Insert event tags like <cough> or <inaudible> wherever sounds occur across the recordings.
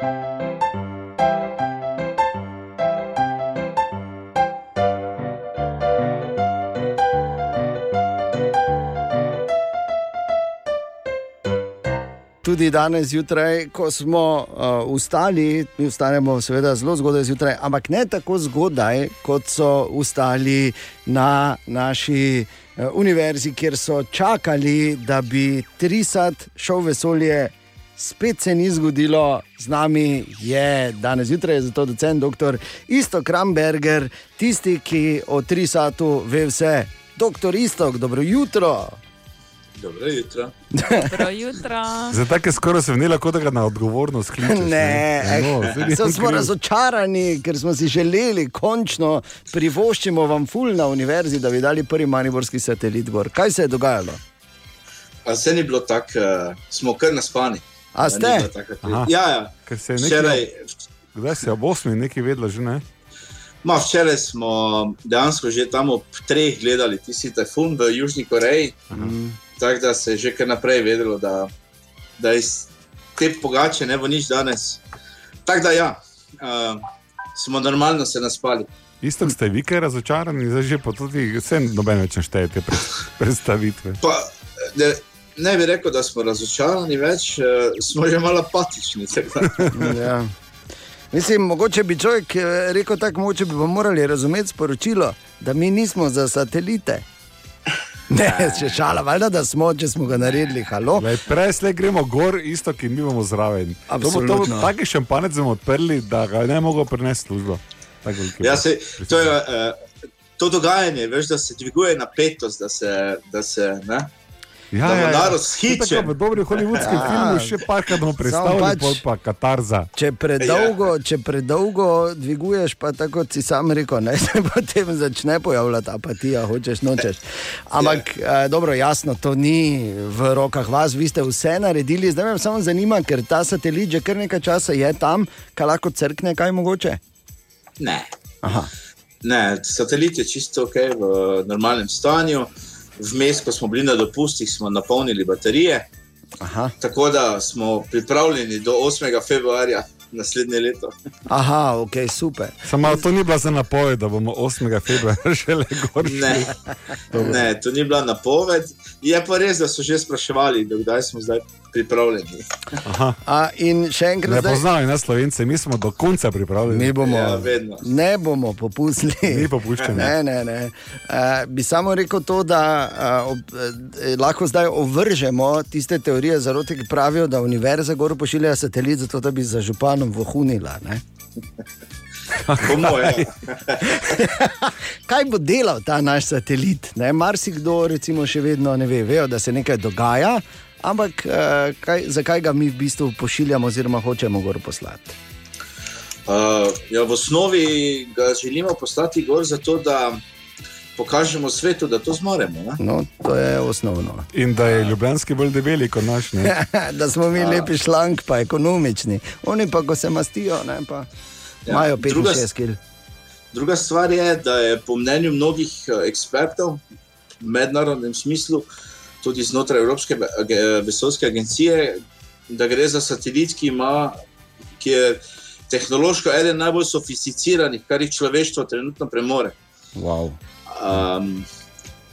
Tudi danes zjutraj, ko smo uh, vstali, mi vstanemo seveda zelo zgodaj zjutraj, ampak ne tako zgodaj, kot so vstali na naši uh, univerzi, kjer so čakali, da bi Trisat šel v vesolje. Spet se ni zgodilo, z nami je danes zjutraj, zato docent dr. Isto Kramberger, tisti, ki o Trisatu ve vse. Doktor Istok, dobro jutro. Dobro jutro. Dobro jutro. <laughs> Zato je skoraj se vnela, kot na odgovornost kličeš. Ne, No, nisem Samo smo kriv. razočarani, ker smo si želeli, končno privoščimo vam ful na univerzi, da bi dali prvi mariborski satelit gor. Kaj se je dogajalo? A se ni bilo tako, uh, smo kar naspani. A ste? Aha. Ja, ja. Ker se je nekaj, Včeraj, kdaj se je ob 8 nekaj vedela, že ne? ma, včeraj smo dejansko že tam ob treh gledali tisti tajfun v Južni Koreji. Tako da se je že kar naprej vedelo, da, da iz te pogače ne bo nič danes. Tako da ja, uh, smo normalno se naspali. Isto ste vi, kaj razočarani, zdaj že pa tudi vse noben več ne šteje te pred- predstavitve. Pa, ne, ne bi rekel, da smo razočarani več, uh, smo že malo apatični. tako. <laughs> Ja. Mislim, mogoče bi človek eh, rekel tako, mogoče bi pa morali razumeti sporočilo, da mi nismo za satelite. <laughs> Ne, če šala, valjda, da smo, če smo ga naredili, halo. Lej, Prej slej gremo gor, isto, ki mi bomo zraven. Taki šampanec bomo odprli, da ga ne mogo prenesti službo. Tak veliki Ja, se, to, je, uh, to dogajanje, veš, da se dviguje napetost, da se. Da se ne, Ja, da narod To shiče. je tako v dobrih hollywoodskem Ja. filmu, še parkrat bomo predstavili, pač- pa katarza. Če predolgo, če predolgo dviguješ, pa tako si sam rekel, ne, <laughs> se potem začne pojavljati apatija, hočeš nočeš. Ampak eh, dobro, jasno, to ni v rokah vas, vi ste vse naredili. Zdaj me samo zanima, ker ta satelit že kar nekaj časa je tam, kaj lahko crkne, kaj mogoče. Ne. Aha. ne, satelit je čisto ok v normalnem stanju. Vmes, ko smo bili na dopustih, smo napolnili baterije. Aha. Tako da smo pripravljeni do 8. februarja naslednje leto. Aha, ok, super. Samo to ni bila za napoved, da bomo 8. februarja <laughs> šele gor. Ne, ne, to ni bila napoved. Je pa res, da so že spraševali, do kdaj smo zdaj pripravljeni. A, in še Ne enkrat, zdaj, poznajo nas Slovence, mi smo do konca pripravljeni. mi bomo, Ja, vedno. ne bomo popustili. <laughs> Ni popuščanja. Ne, ne, ne. Uh, bi samo rekel to, da uh, ob, eh, lahko zdaj ovržemo tiste teorije zarote, ki pravijo, da univerza gor pošilja satelit, zato da bi za županom vohunila. Ne? <laughs> Po moje. <laughs> Kaj bo delal ta naš satelit? Ne? Marsikdo recimo še vedno ne ve, vejo, da se nekaj dogaja, ampak uh, kaj, zakaj ga mi v bistvu pošiljamo oziroma hočemo gor poslati? Uh, ja, v osnovi ga želimo poslati gor, zato da pokažemo svetu, da to zmoremo. Ne? No, to je osnovno. In da je ljubljanski bolj debeli kot naš. Ne? <laughs> da smo mi lepi šlank, pa ekonomični. Oni pa, ko se mastijo, ne, pa Ja, imajo druga 65 kg. Druga stvar je, da je po mnenju mnogih eh, ekspertov v mednarodnem smislu, tudi znotraj Evropske vesoljske agencije, da gre za satelit, ki, ima, ki je tehnološko eden najbolj sofisticiranih, kar jih človeštvo trenutno premore. Wow. Um,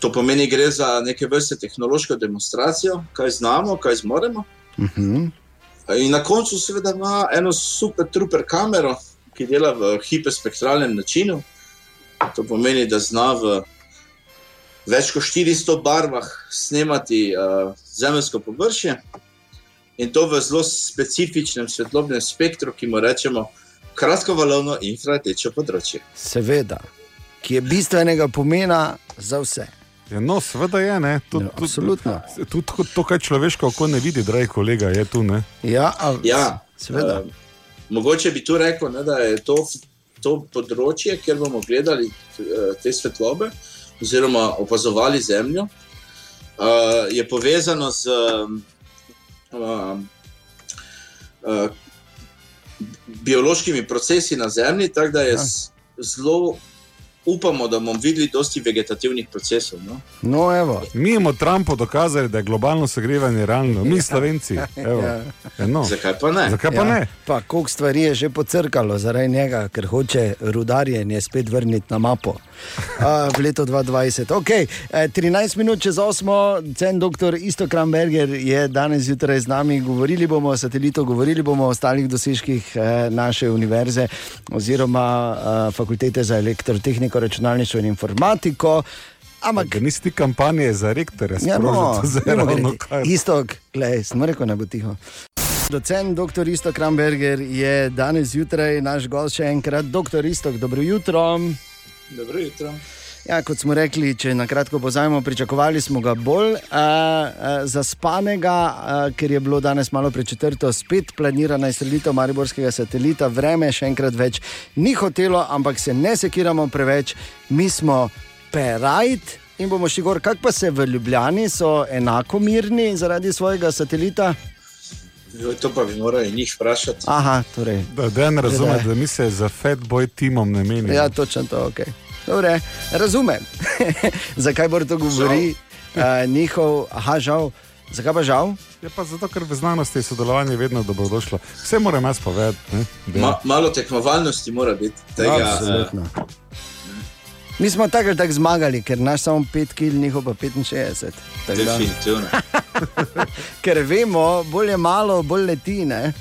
to pomeni, gre za neke vrste tehnološko demonstracijo, kaj znamo, kaj zmoremo. Uh -huh. In na koncu, seveda, ima eno super, truper kamero, ki dela v hiperspektralnem načinu. To pomeni, da zna v več kot 400 barvah snemati uh, zemeljsko površje in to v zelo specifičnem svetlobnem spektru, ki mu rečemo kratkovalovno infrardečo področje. Seveda, ki je bistvenega pomena za vse. Ja, no, seveda je. ne. Tudi, No, absolutno. Tudi, tudi to, to, kar človeško oko ne vidi, dragi kolega, je tu. Ne? Ja, a, Ja, seveda. eh, mogoče bi tu rekel, ne, da je to, to področje, kjer bomo gledali eh, te svetlobe, oziroma opazovali Zemljo, eh, je povezano z um, uh, biološkimi procesi na Zemlji, tako da je Ja. zelo upamo, da bomo videli dosti vegetativnih procesov. No? No, evo. Mi imamo Trumpu dokazali, da je globalno segrevanje realno, mi slovenci. <laughs> Evo. Ja, no. Zakaj pa ne? Zakaj pa Ja, ne? pa koliko stvari je že pocrkalo zaradi njega, ker hoče rudarjenje spet vrniti na mapo uh, v leto 2020. Okay, eh, 13 minut čez 8, cen dr. Isto Kramberger je danes zjutraj z nami. Govorili bomo o satelitu, govorili bomo o ostalih dosežkih eh, naše univerze oziroma eh, fakultete za elektrotehniko, računalništvo in informatiko. Ampak Da nisi ti kampanje za rektorja, Ja, no, je ravno kar. Istok, gledaj, sem rekel, ne bo tiho. Docent dr. Istok Kramberger je danes zjutraj naš gost še enkrat. Dr. Istok, dobro jutro. Dobro jutro. Ja, kot smo rekli, če na kratko pozajmo, pričakovali smo ga bolj uh, uh, zaspanega, uh, ker je bilo danes malo pred četrto spet planirana izstrelitev Mariborskega satelita. Vreme še enkrat več ni hotelo, ampak se ne sekiramo preveč, mi smo perajt in bomo šli gor. Kaj pa se v Ljubljani so enako mirni zaradi svojega satelita? To pa bi morali njih vprašati. Aha, torej. Da, da ne razume, Gledaj. da mi se za Fatboy timom ne menimo. Ja, točno to, ok. Dobre, razumem, <laughs> zakaj bo to govori. Uh, njihov, aha, žal. Zakaj pa žal? Je pa zato, ker v znanosti je sodelovanje vedno dobrodošlo. Vse moram jaz povedati. Ma, malo tekmovalnosti mora biti. Tega, eh, Absolutno. Mi smo tako ali tako zmagali, ker naš samo 5 kg, njihov pa 65. Tako da- definitivno. <laughs> <laughs> Ker vemo, bolj je malo, bolj leti. ne.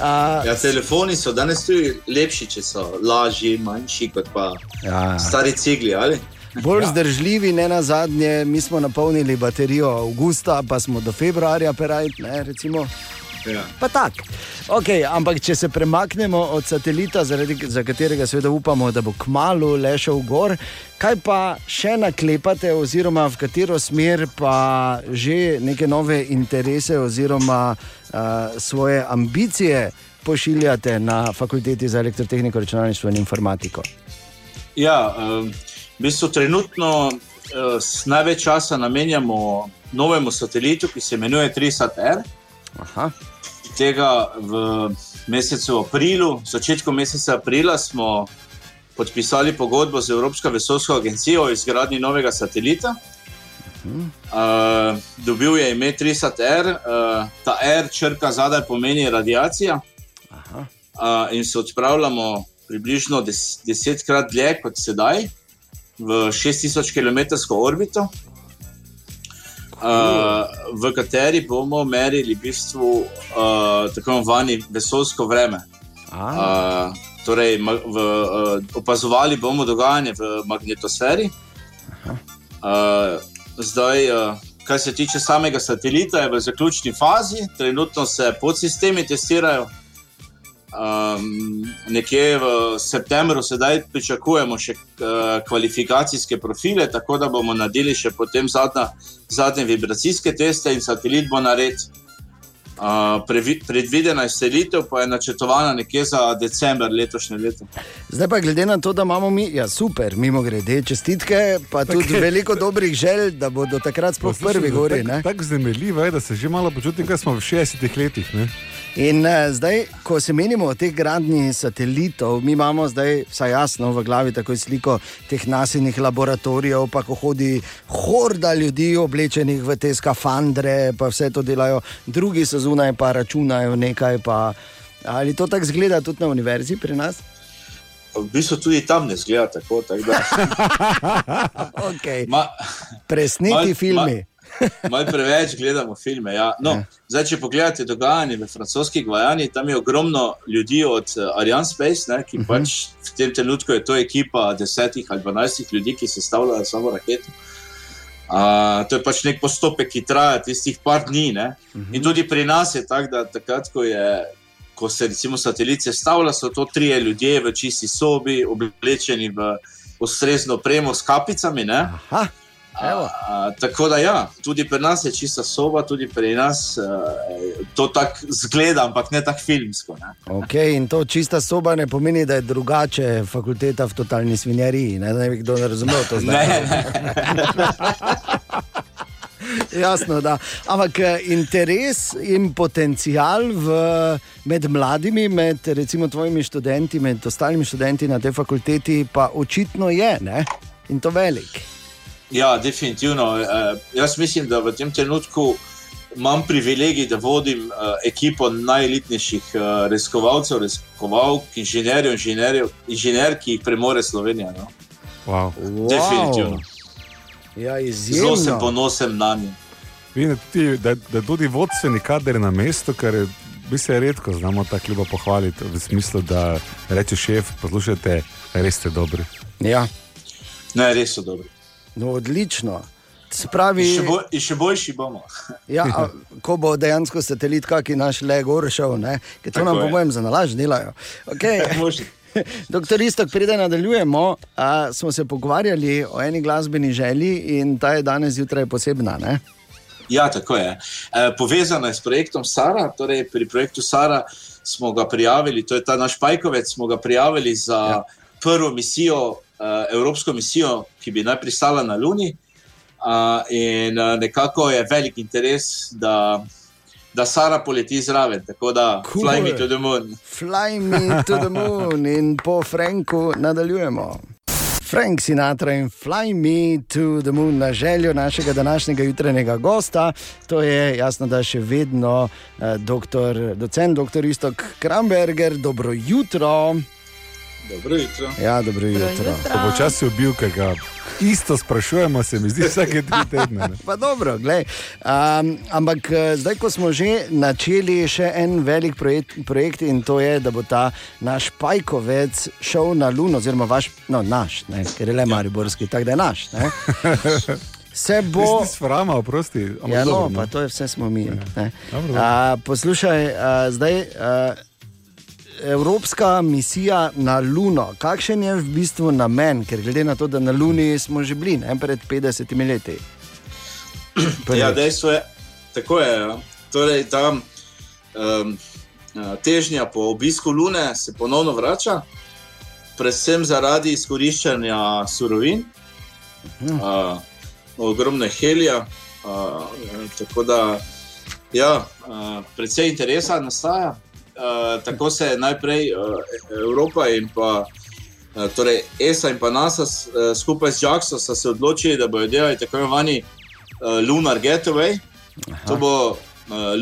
A, Ja, telefoni so danes tudi lepši, če so lažji, manjši kot pa ja. stari cigli. Ali? Bolj ja. zdržljivi, ne na zadnje, mi smo napolnili baterijo avgusta, pa smo do februarja perajt, ne recimo. Ja. Pa tako. Okay, ampak če se premaknemo od satelita, zaradi, za katerega seveda upamo, da bo kmalo lešel gor, kaj pa še naklepate, oziroma v katero smer pa že neke nove interese oziroma uh, svoje ambicije pošiljate na fakulteti za elektrotehniko, računalništvo in informatiko. Ja, um, v bistvu trenutno uh, s največ časa namenjamo novemu satelitu, ki se imenuje 3SAT-R. Tega v mesecu aprilu, začetku meseca aprila smo podpisali pogodbo z Evropsko vesoljsko agencijo o izgradnji novega satelita. Uh, dobil je ime 3SAT-R, uh, ta R črka zadaj pomeni radiacija. Aha. uh, in se odpravljamo približno des, desetkrat dlje kot sedaj, v 6000 km orbito, uh, v kateri bomo merili v bistvu uh, tako imenovani vesoljsko vreme. A, Uh, torej, v, uh, opazovali bomo dogajanje v magnetosferi. Uh, zdaj, uh, kar se tiče samega satelita, je v zaključni fazi, trenutno se podsistemi testirajo. Um, nekje v septembru sedaj pričakujemo še uh, kvalifikacijske profile, tako da bomo naredili še potem zadnja, zadnje vibracijske teste in satelit bo nared. Uh, previ, predvidena izselitev pa je načrtovana nekje za decembr letošnje leto. Zdaj pa glede na to, da imamo mi, ja super, mimo grede, čestitke, pa tudi okay. veliko dobrih želj, da bodo takrat sploh prvi gori. ne. Tako tak zanimivo je, da se že malo počutim, kot smo v 60-ih letih. Ne? In uh, zdaj, ko se menimo o teh gradnji satelitov, mi imamo zdaj, vsaj jasno, v glavi tako sliko teh nasilnih laboratorijev, pa ko hodi horda ljudi, oblečenih v te skafandre, pa vse to delajo, drugi so zunaj, pa računajo nekaj. Pa, ali to tako zgleda tudi na univerzi pri nas? V bistvu tudi tam ne zgleda tako. tako <laughs> Okay. ma, Presneti Mal- filmi. Malo preveč gledamo filme. Ja. No, Ja. zdaj, če pogledate dogajanje v francoskih Gvajani, tam je ogromno ljudi od uh, Ariane Space, ne, ki uh Mhm. -huh. pač v tem trenutku je to ekipa desetih ali dvanajstih ljudi, ki sestavljajo samo raketo. Uh, to je pač nek postopek, ki traja tistih par dni. Uh Mhm. -huh. In tudi pri nas je tako, da takrat, ko, je, ko se recimo satelit sestavlja, so to trije ljudje v čisti sobi, oblečeni v ustrezno opremo s kapicami. Ne? Aha, Evo. A, tako da, ja, tudi pri nas je čista soba, tudi pri nas uh, to tako zgleda, ampak ne tako filmsko. Ne? Okay, in to čista soba ne pomeni, da je drugače fakulteta v totalni svinjariji. Ne, ne bi kdo ne razumel to zdaj. Ne, ne. <laughs> Jasno, da. Ampak eh, interes in potencial v, med mladimi, med recimo tvojimi študenti, med ostalimi študenti na tej fakulteti, pa očitno je ne? in to velik. Ja, definitivno. Uh, jaz mislim, da v tem trenutku imam privilegij, da vodim uh, ekipo najelitnejših uh, raziskovalcev, raziskovalk, inženirjev, inženirjev, inženir, ki jih premore Slovenija. No? Wow. Wow. Definitivno. Ja, Zelo sem izjemno. ponosen na njih. Vidim, tudi, da, da tudi vodstveni kader na mestu, kar je, bi se redko znamo tako lepo pohvaliti, v smislu, da reče šef, poslušajte, res ste dobri. Ja, Ne, res so dobri. No, odlično. Se In pravi, še, boj, in še boljši bomo. <laughs> ja, a, ko bo dejansko satelit, ki naš le gor šel, ker to Tako nam, po je. mojem, za nalaž delajo. Okay. <laughs> <laughs> Doktor Istok, preden nadaljujemo, a, smo se pogovarjali o eni glasbeni želji in ta je danes zjutraj posebna. Ne? Ja, tako je. E, povezana je s projektom Sara. Torej pri projektu Sara smo ga prijavili, to je ta naš Pajkovec, smo ga prijavili za ja. prvo misijo, e, evropsko misijo, ki bi naj pristala na Luni. A, in e, nekako je velik interes, da, da Sara poleti zraven. Tako da, Cool. cool. fly me to the moon. Fly me to the moon in po Franku nadaljujemo. Frank Sinatra in Fly Me to the Moon na željo našega današnjega jutranjega gosta. To je jasno, da še vedno eh, doktor, docent dr. Istok Kramberger. Dobro jutro. Dobro jutro. Ja, dobro jutro. Ko bo čas ubil, ker ga isto sprašujemo, se mi zdi vsake tri tedne. ne. Pa dobro, glej. Um, ampak eh, zdaj, ko smo že načeli še en velik projekt, projekt in to je, da bo ta naš Pajkovec šel na Luno, oziroma vaš, no, naš, ne, ker je le Mariborski, tako da je naš. Ne. <laughs> Se bo. Frama, oprosti. ampak Ja, no, dobro, pa to je vse smo mi. dobro. A, poslušaj, a, zdaj. A, Evropska misija na Luno, kakšen je v bistvu namen, ker glede na to, da na Luni smo že bili ne, pred 50 leti. <clears throat> Ja, Prvič. dejstvo je, tako je. Ja. Torej, ta um, težnja po obisku Lune se ponovno vrača, predvsem zaradi izkoriščanja surovin, uh, ogromne helija. Uh, tako da, ja, uh, predvsej interesa nastaja. Uh, tako se je najprej uh, Evropa in pa uh, torej ESA in pa NASA uh, skupaj z JAXO se odločili, da bodo delali tako imenovani uh, Lunar Getaway. Aha. To bo uh,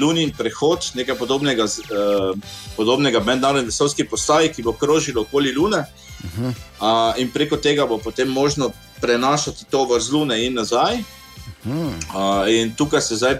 lunin prehod, nekaj podobnega, uh, podobnega mednarodni vesoljski postaji, ki bo krožil okoli Lune. Uh, in preko tega bo potem možno prenašati tovor z Lune in nazaj. Uh, in tukaj se zdaj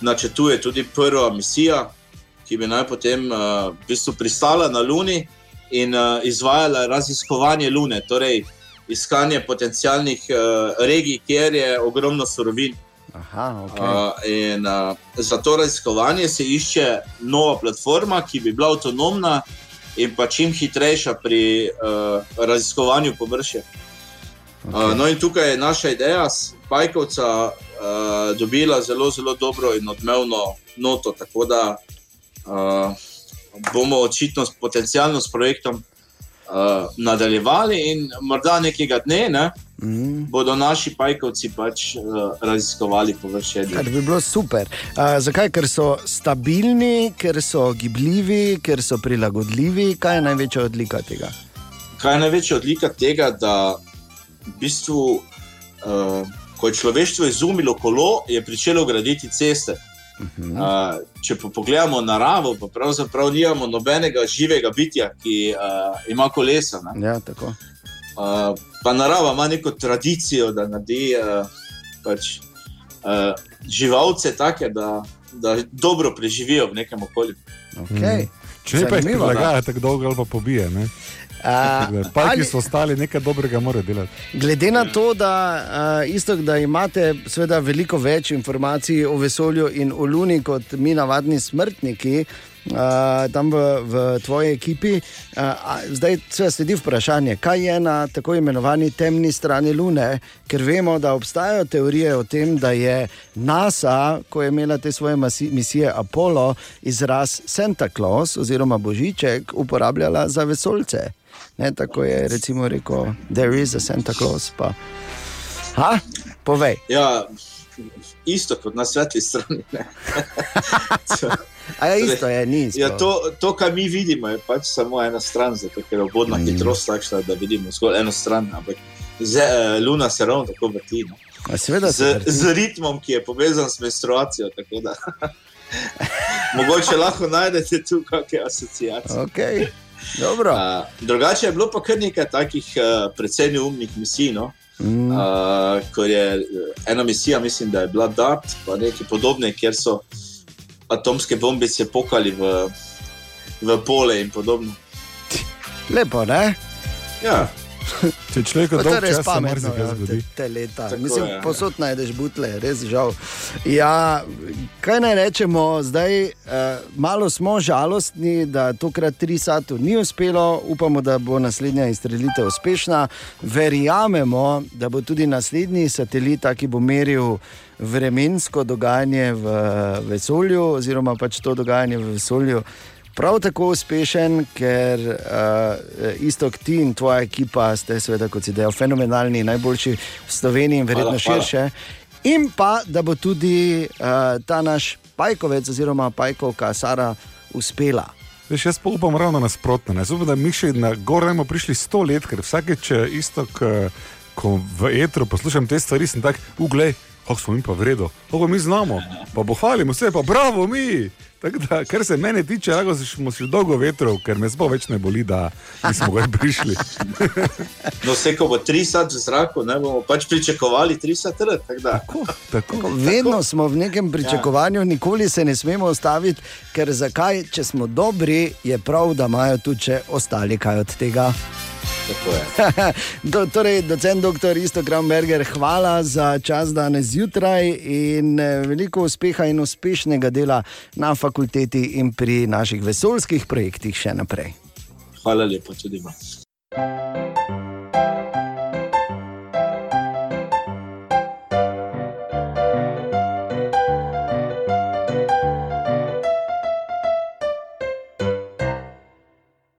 načrtuje tudi prva misija, ki bi naj potem uh, v bistvu pristala na Luni in uh, izvajala raziskovanje Lune, torej iskanje potencijalnih uh, regij, kjer je ogromno surovin. Aha, ok. Uh, in uh, za to raziskovanje se išče nova platforma, ki bi bila avtonomna in pa čim hitrejša pri uh, raziskovanju površja. Okay. Uh, no, in tukaj je naša ideja, Pajkovca, uh, dobila zelo, zelo dobro in odmevno noto. Tako da uh, bomo očitno s- potencialno s projektom uh, nadaljevali, in morda nekega dne ne, Mm. bodo naši Pajkovci pač uh, raziskovali površje. Kar bi bilo super. Uh, zakaj? Ker so stabilni, ker so gibljivi, ker so prilagodljivi. Kaj je največja odlika tega? Kaj je največja odlika tega, da v bistvu, uh, ko je človeštvo izumilo kolo, je začelo graditi ceste. Uh, če pa pogledamo naravo, pa pravzaprav nimamo nobenega živega bitja, ki uh, ima kolesa. Ne? Ja, tako. Uh, pa narava ima neko tradicijo, da naredi uh, pač, uh, živalce take, da, da dobro preživijo v nekem okolju. Okay. Če ne pa jih prilagaja tako dolgo ali pa pobije. Ne? A, Pa ali- so ostali, nekaj dobrega mora delati. Glede na to, da, uh, isto, da imate seveda, veliko več informacij o vesolju in o Luni kot mi, navadni smrtniki, uh, tam v, v tvoji ekipi, uh, zdaj se sledi vprašanje, kaj je na tako imenovani temni strani Lune, ker vemo, da obstajajo teorije o tem, da je NASA, ko je imela te svoje masi, misije Apollo, izraz Santa Claus oziroma Božiček uporabljala za vesoljce. Ne, tako je recimo rekel, there is a Santa Claus. Pa. Ha, povej. Ja, isto kot na svetli strani. <laughs> A je isto, je ni. Ja, sploh. to, to, kar mi vidimo, je pač samo ena stran, zato je obodna Mm. hitrost takšna, da vidimo zgolj eno stran. Ampak ze, uh, Luna se ravno tako vrti. No. A Seveda se Z, vrti. z ritmom, ki je povezan s menstruacijo. tako da. <laughs> Mogoče lahko najdete tu kakšne asociacije. Okay. Dobro. Uh, drugače je bilo pa kar nekaj takih uh, precej neumnih misij. No? Mm. Uh, ko je eh, ena misija, mislim, da je bila DART, pa nekaj podobne, kjer so atomske bombice pokali v, v pole in podobno. Lepo, ne? Ja, Če človek Pa To je dolgo res časa pametno, marsikaj ja, te, leta. Tako Mislim, je. posod najdeš butle, res žal. Ja, kaj naj rečemo, zdaj eh, malo smo žalostni, da tokrat tri satu ni uspelo, upamo, da bo naslednja izstrelitev uspešna. Verjamemo, da bo tudi naslednji satelit, ki bo meril vremensko dogajanje v vesolju, oziroma pač to dogajanje v vesolju. Prav tako uspešen, ker uh, isto ti in tvoja ekipa ste, seveda, kot si dejal, fenomenalni, najboljši v Sloveniji in verjetno Hvala, hvala. širše. In pa, da bo tudi uh, ta naš pajkovec, oziroma pajkovka Sara, uspela. Veš, jaz pa upam ravno nasprotno. Ne. Jaz Upam, da mi še na gore bomo prišli sto let, ker vsakeč eh, isto, ko v etru poslušam te stvari, sem tak, uglej, kako smo mi pa v redu, kako mi znamo, pa pohvalimo se, pa bravo mi. Tako Da, kar se mene tiče, lahko smo še dolgo vetrov, ker me sploh več ne boli, da nismo gor prišli. <laughs> no, vse, ko bo tri sat v zraku, ne bomo pač pričakovali tri sat red. tako. Tako, tako. Vedno smo v nekem pričakovanju, nikoli se ne smemo ustaviti, ker zakaj, če smo dobri, je prav, da imajo tudi ostali kaj od tega. <laughs> Do, torej, docent dr. Isto Kramberger, hvala za čas danes zjutraj in eh, veliko uspeha in uspešnega dela na fakulteti in pri naših vesoljskih projektih še naprej. Hvala lepa tudi vam.